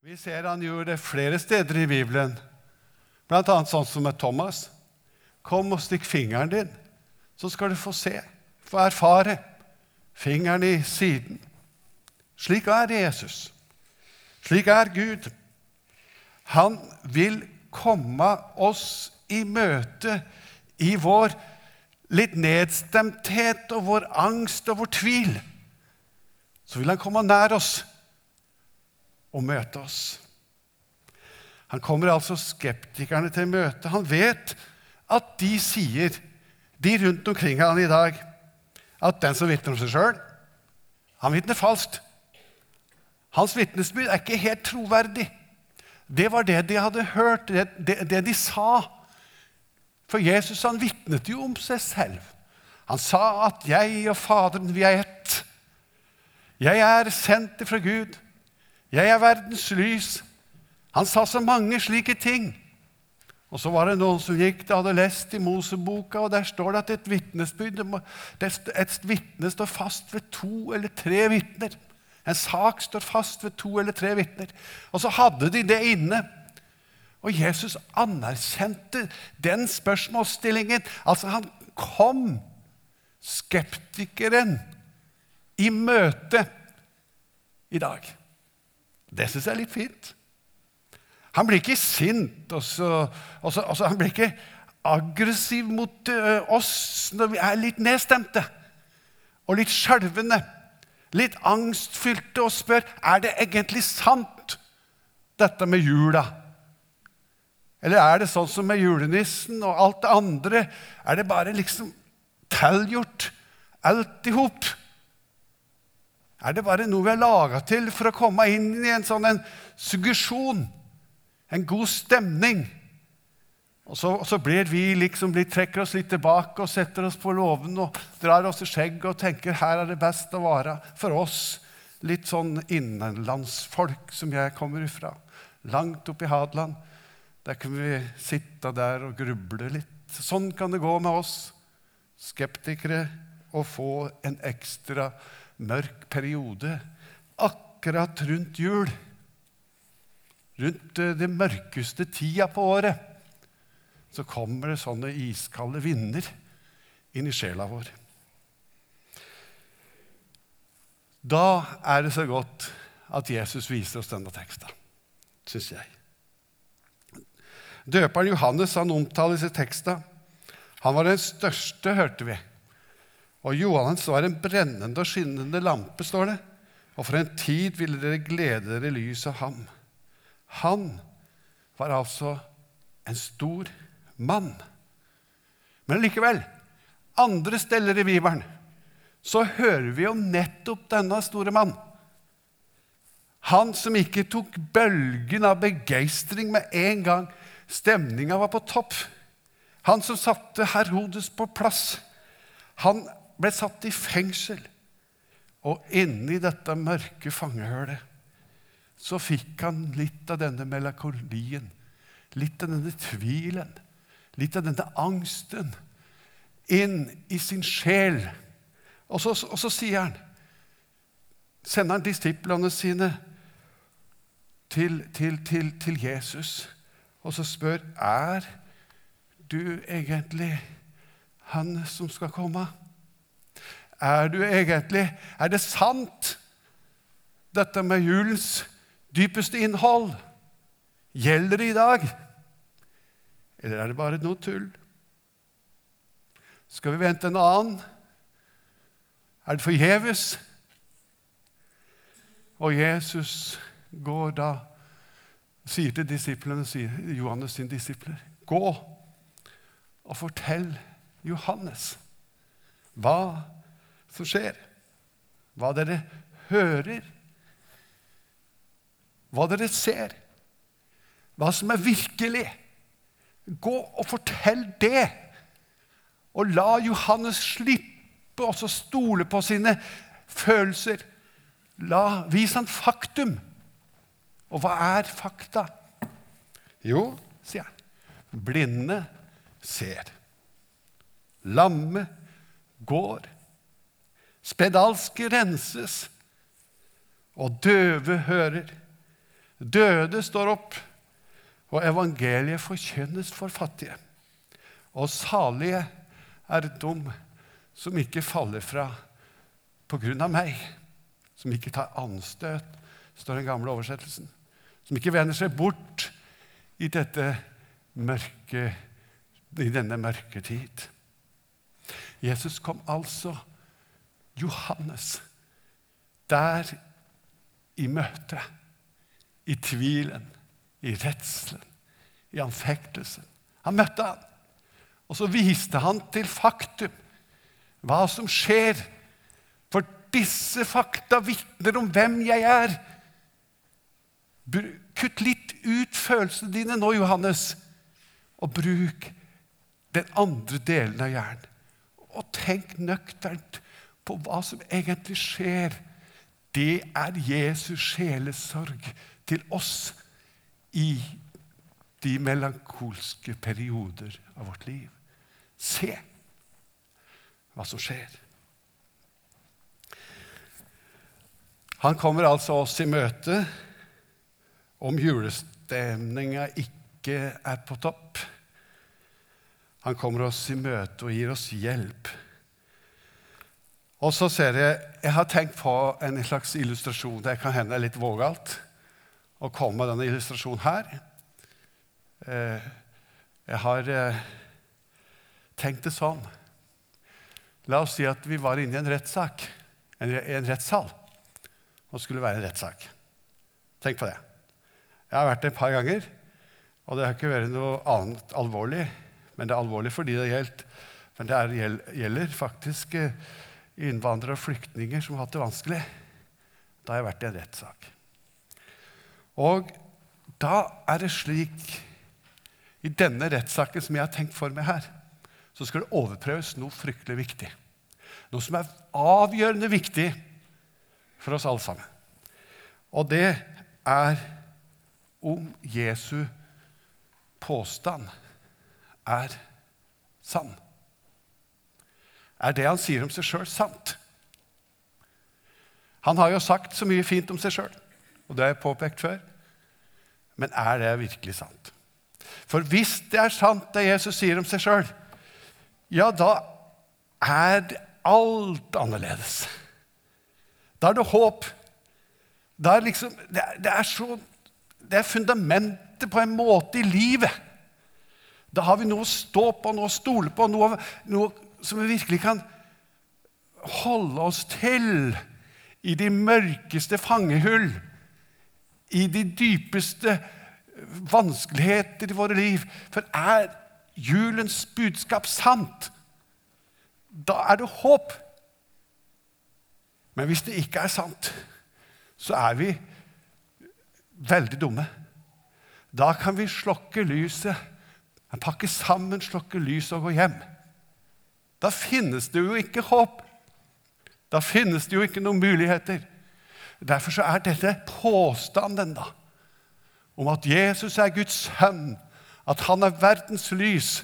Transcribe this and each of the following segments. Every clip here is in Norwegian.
Vi ser han gjorde det flere steder i Bibelen, bl.a. sånn som med Thomas. Kom og stikk fingeren din, så skal du få se, få erfare. Fingeren i siden. Slik er Jesus. Slik er Gud. Han vil komme oss i møte i vår litt nedstemthet og vår angst og vår tvil. Så vil han komme nær oss og møte oss. Han kommer altså skeptikerne til møte. Han vet at de sier, de rundt omkring han i dag, at den som vitner om seg sjøl, han vitner falskt. Hans vitnesbyrd er ikke helt troverdig. Det var det de hadde hørt, det, det, det de sa. For Jesus han vitnet jo om seg selv. Han sa at 'jeg og Faderen, vi er ett'. 'Jeg er sendt fra Gud'. 'Jeg er verdens lys'. Han sa så mange slike ting. Og så var det noen som gikk, de hadde lest i Moseboka, og der står det at et vitnesbyrd Et vitne står fast ved to eller tre vitner. En sak står fast ved to eller tre vitner. Og så hadde de det inne. Og Jesus anerkjente den spørsmålsstillingen. Altså, han kom skeptikeren i møte i dag. Det syns jeg er litt fint. Han blir ikke sint, og så, og så, og så Han blir ikke aggressiv mot uh, oss når vi er litt nedstemte og litt skjelvende, litt angstfylte, og spør er det egentlig sant, dette med jula. Eller er det sånn som med julenissen og alt det andre? Er det bare liksom tilgjort, alt i hop? Er det bare noe vi er laga til for å komme inn i en sånn en suggesjon? En god stemning? Og så, og så blir vi liksom, vi trekker oss litt tilbake og setter oss på låven og drar oss i skjegget og tenker her er det best å være for oss. Litt sånn innenlandsfolk som jeg kommer ifra. Langt oppe i Hadeland. Der kan vi sitte der og gruble litt. Sånn kan det gå med oss skeptikere å få en ekstra mørk periode akkurat rundt jul. Rundt eh, det mørkeste tida på året så kommer det sånne iskalde vinder inn i sjela vår. Da er det så godt at Jesus viser oss denne teksten, syns jeg. Døperen Johannes han omtales i teksten. Han var den største, hørte vi. Og Johannes var en brennende og skinnende lampe, står det. Og for en tid ville dere glede dere i lyset av ham. Han var altså en stor mann. Men likevel, andre steder i Bibelen så hører vi om nettopp denne store mann. Han som ikke tok bølgen av begeistring med en gang stemninga var på topp. Han som satte Herodes på plass. Han ble satt i fengsel. Og inni dette mørke fangehølet så fikk han litt av denne melankolien, litt av denne tvilen, litt av denne angsten inn i sin sjel. Og så, og så sier han Sender han disiplene sine til, til, til, til Jesus og så spør er du egentlig han som skal komme. Er du egentlig Er det sant, dette med julens dypeste innhold? Gjelder det i dag? Eller er det bare noe tull? Skal vi vente en annen? Er det forgjeves? Og Jesus går da sier til disiplene, sier Johannes sine disipler, gå og fortell Johannes hva som skjer, hva dere hører, hva dere ser, hva som er virkelig. Gå og fortell det, og la Johannes slippe å stole på sine følelser. La, vis han faktum. Og hva er fakta? Jo, sier han, blinde ser. Lamme går. Spedalske renses. Og døve hører. Døde står opp, og evangeliet forkynnes for fattige. Og salige er dum som ikke faller fra på grunn av meg, som ikke tar anstøt, står den gamle oversettelsen, som ikke vender seg bort i, mørke, i denne mørke tid. Jesus kom altså Johannes der i møte, i tvilen, i redselen, i anfektelsen. Han møtte han, og så viste han til faktum hva som skjer. For disse fakta vitner om hvem jeg er. Kutt litt ut følelsene dine nå, Johannes, og bruk den andre delen av hjernen. Og tenk nøkternt på hva som egentlig skjer. Det er Jesus sjelesorg til oss i de melankolske perioder av vårt liv. Se hva som skjer. Han kommer altså oss i møte om julestemninga ikke er på topp. Han kommer oss i møte og gir oss hjelp. Og så ser jeg Jeg har tenkt på en slags illustrasjon. Det kan hende er litt vågalt å komme med denne illustrasjonen her. Eh, jeg har eh, tenkt det sånn La oss si at vi var inne i en rettssak, en, en rettssal, og det skulle være en rettssak. Tenk på det. Jeg har vært det et par ganger, og det har ikke vært noe annet alvorlig. Men det er alvorlig fordi det gjelder, men det er, gjelder faktisk eh, innvandrere og flyktninger som har hatt det vanskelig. Da har jeg vært i en rettssak. Og da er det slik I denne rettssaken som jeg har tenkt for meg her, så skal det overprøves noe fryktelig viktig. Noe som er avgjørende viktig for oss alle sammen. Og det er om Jesu påstand er sann. Er det han sier om seg sjøl, sant? Han har jo sagt så mye fint om seg sjøl, og det har jeg påpekt før. Men er det virkelig sant? For hvis det er sant, det Jesus sier om seg sjøl, ja, da er det alt annerledes. Da er det håp. Det er, liksom, det er, det er, så, det er fundamentet på en måte i livet. Da har vi noe å stå på, noe å stole på, noe, noe som vi virkelig kan holde oss til i de mørkeste fangehull, i de dypeste vanskeligheter i våre liv. For er julens budskap sant, da er det håp. Men hvis det ikke er sant, så er vi veldig dumme. Da kan vi slokke lyset, pakke sammen, slokke lyset og gå hjem. Da finnes det jo ikke håp. Da finnes det jo ikke noen muligheter. Derfor så er dette påstanden da, om at Jesus er Guds sønn, at han er verdens lys,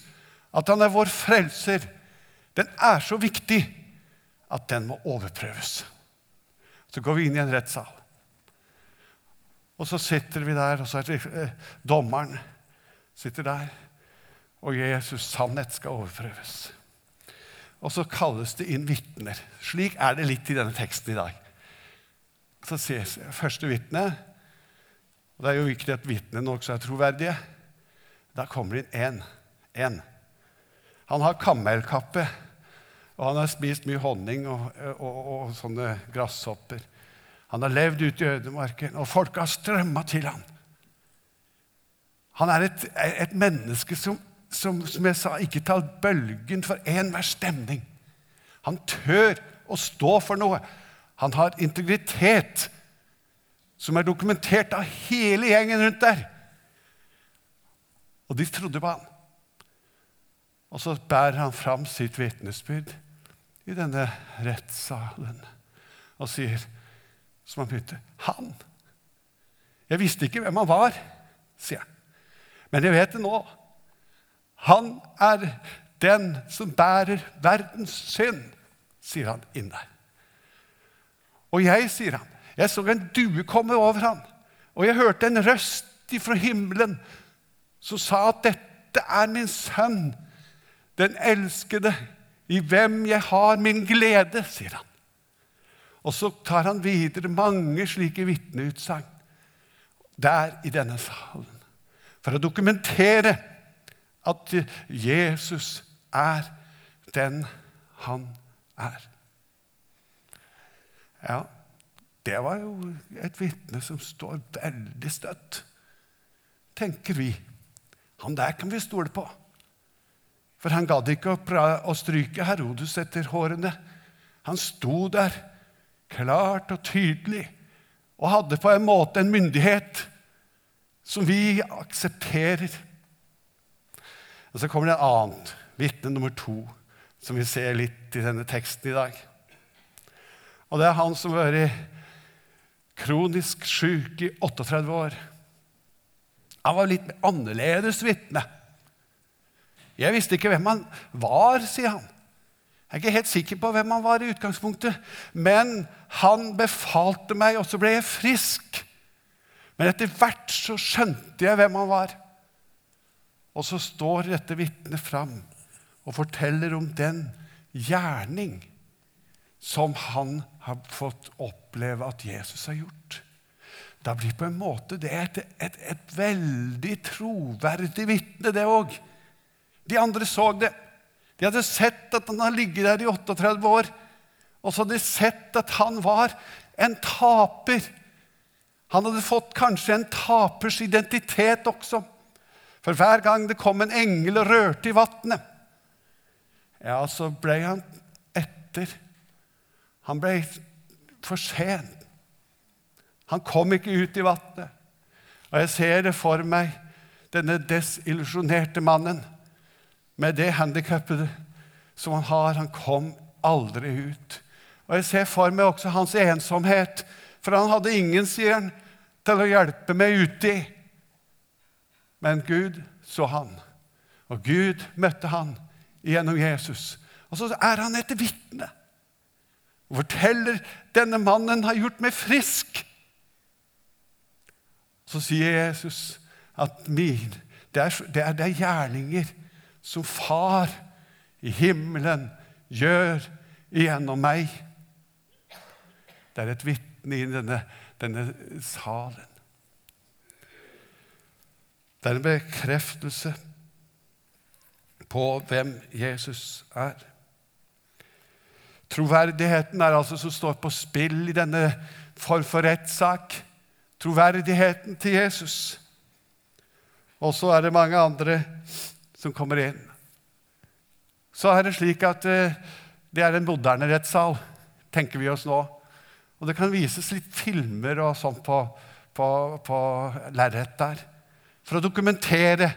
at han er vår frelser, den er så viktig at den må overprøves. Så går vi inn i en rettssal. Og så sitter vi der, og så er det eh, dommeren sitter der. Og Jesus' sannhet skal overprøves. Og så kalles det inn vitner. Slik er det litt i denne teksten i dag. Så ses første vitne, og det er jo viktig at vitnene også er troverdige. Da kommer det inn én. Han har kamelkappe og han har spist mye honning og, og, og sånne gresshopper. Han har levd ute i ødemarken, og folk har strømma til ham. Han er et, et menneske som, som, som, jeg sa, ikke ta bølgen for enhver stemning. Han tør å stå for noe. Han har integritet, som er dokumentert av hele gjengen rundt der. Og de trodde på han. Og så bærer han fram sitt vitnesbyrd i denne rettssalen og sier, som han begynte, 'Han.' Jeg visste ikke hvem han var, sier han. Men jeg vet det nå. Han er den som bærer verdens synd, sier han inn der. Og jeg, sier han, jeg så en due komme over han. Og jeg hørte en røst ifra himmelen som sa at dette er min sønn, den elskede, i hvem jeg har min glede, sier han. Og så tar han videre mange slike vitneutsagn der i denne salen for å dokumentere at Jesus er den han er. Ja, det var jo et vitne som står veldig støtt, tenker vi. Han der kan vi stole på. For han gadd ikke å stryke Herodes etter hårene. Han sto der klart og tydelig og hadde på en måte en myndighet som vi aksepterer. Og Så kommer det et annet, vitne nummer to, som vi ser litt i denne teksten i dag. Og det er han som har vært kronisk syk i 38 år. Han var litt annerledes vitne. Jeg visste ikke hvem han var, sier han. Jeg er ikke helt sikker på hvem han var i utgangspunktet, men han befalte meg, og så ble jeg frisk. Men etter hvert så skjønte jeg hvem han var. Og så står dette vitnet fram og forteller om den gjerning som han har fått oppleve at Jesus har gjort. Da blir på en måte det et, et, et veldig troverdig vitne, det òg. De andre så det. De hadde sett at han har ligget der i 38 år. Og så hadde de sett at han var en taper. Han hadde fått kanskje en tapers identitet også. For hver gang det kom en engel og rørte i vannet, ja, så ble han etter. Han ble for sen. Han kom ikke ut i vannet. Og jeg ser det for meg, denne desillusjonerte mannen med det handikappet som han har. Han kom aldri ut. Og jeg ser for meg også hans ensomhet, for han hadde ingen, sier han, til å hjelpe meg uti. Men Gud så han, og Gud møtte han gjennom Jesus. Og så er han et vitne og forteller denne mannen har gjort meg frisk. Så sier Jesus at min, det, er, det er gjerninger som Far i himmelen gjør igjennom meg. Det er et vitne i denne, denne salen. Det er en bekreftelse på hvem Jesus er. Troverdigheten er altså som står på spill i denne form for rettssak. Troverdigheten til Jesus. Og så er det mange andre som kommer inn. Så er det slik at uh, det er en moderne rettssal, tenker vi oss nå. Og det kan vises litt filmer og sånn på, på, på lerret der for å dokumentere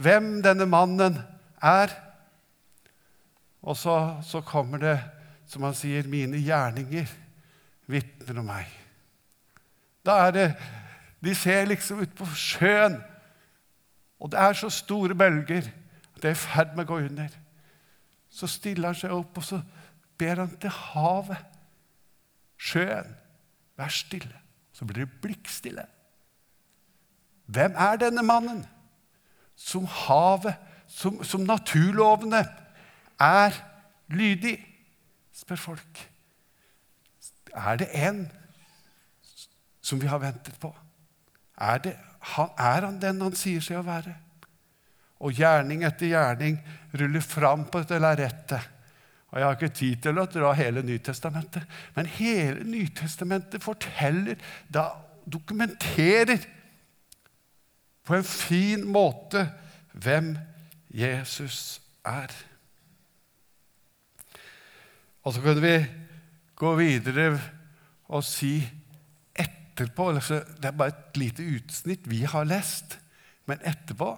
hvem denne mannen er. Og så, så kommer det som han sier, 'Mine gjerninger vitner om meg'. Da er det De ser liksom ut på sjøen, og det er så store bølger at det er i ferd med å gå under. Så stiller han seg opp, og så ber han til havet, sjøen, vær stille. Så blir det blikkstille. Hvem er denne mannen som havet, som, som naturlovene, er lydig? spør folk. Er det en som vi har ventet på? Er, det, er han den han sier seg å være? Og gjerning etter gjerning ruller fram på dette lerretet. Og Jeg har ikke tid til å dra hele Nytestamentet, men hele Nytestamentet forteller, da dokumenterer på en fin måte hvem Jesus er. Og så kunne vi gå videre og si etterpå Det er bare et lite utsnitt vi har lest. Men etterpå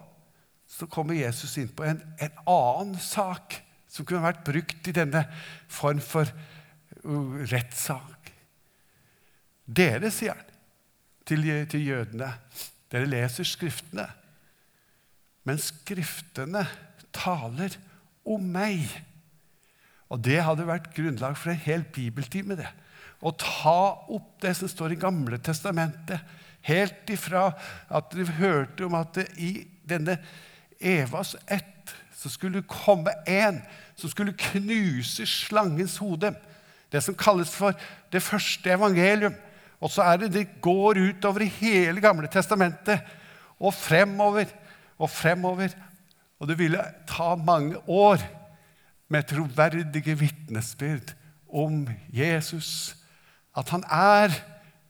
så kommer Jesus inn på en, en annen sak som kunne vært brukt i denne form for uh, rettssak. Dere, sier han til, til jødene, dere leser Skriftene. Men Skriftene taler om meg. Og det hadde vært grunnlag for en hel bibeltime. det. Å ta opp det som står i Gamle testamentet, Helt ifra at dere hørte om at i denne Evas ett så skulle det komme en som skulle knuse slangens hode. Det som kalles for det første evangelium. Og så er det det går utover i hele Gamle testamentet og fremover og fremover. Og det ville ta mange år med troverdige vitnesbyrd om Jesus. At han er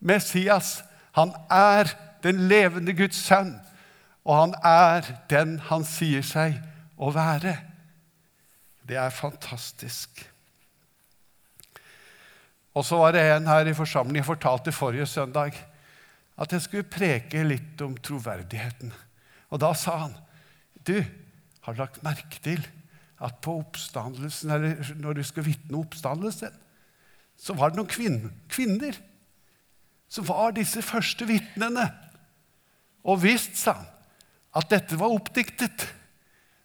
Messias. Han er den levende Guds sønn. Og han er den han sier seg å være. Det er fantastisk. Og så var det en her i forsamlingen jeg fortalte forrige søndag at jeg skulle preke litt om troverdigheten. Og da sa han, 'Du, har lagt merke til at på oppstandelsen, eller når du skal vitne oppstandelsen, så var det noen kvin kvinner som var disse første vitnene. Og visst, sa han, at dette var oppdiktet,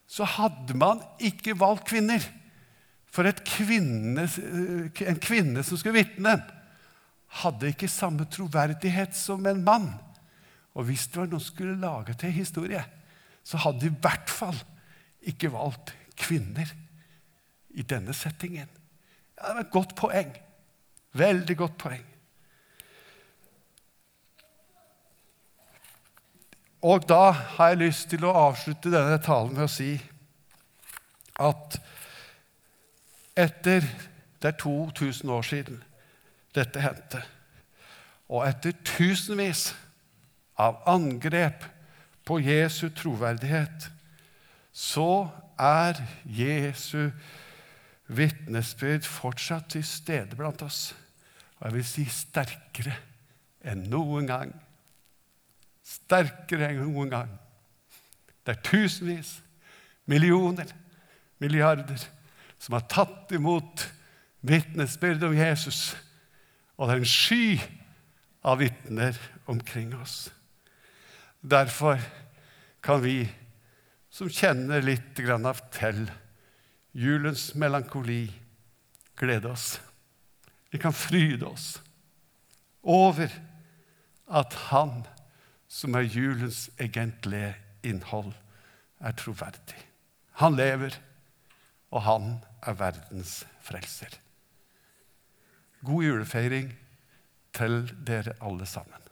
så hadde man ikke valgt kvinner. For kvinne, en kvinne som skulle vitne, hadde ikke samme troverdighet som en mann. Og hvis det var noen som skulle lage til historie, så hadde de i hvert fall ikke valgt kvinner i denne settingen. Ja, det var et godt poeng. Veldig godt poeng. Og da har jeg lyst til å avslutte denne talen med å si at etter Det er 2000 år siden dette hendte. Og etter tusenvis av angrep på Jesu troverdighet, så er Jesu vitnesbyrd fortsatt til stede blant oss. Og jeg vil si sterkere enn noen gang. Sterkere enn noen gang. Det er tusenvis, millioner, milliarder som har tatt imot vitnesbyrd om Jesus. Og det er en sky av vitner omkring oss. Derfor kan vi som kjenner litt av til julens melankoli, glede oss. Vi kan fryde oss over at Han som er julens egentlige innhold, er troverdig. Han lever, og han er verdens frelser. God julefeiring til dere alle sammen.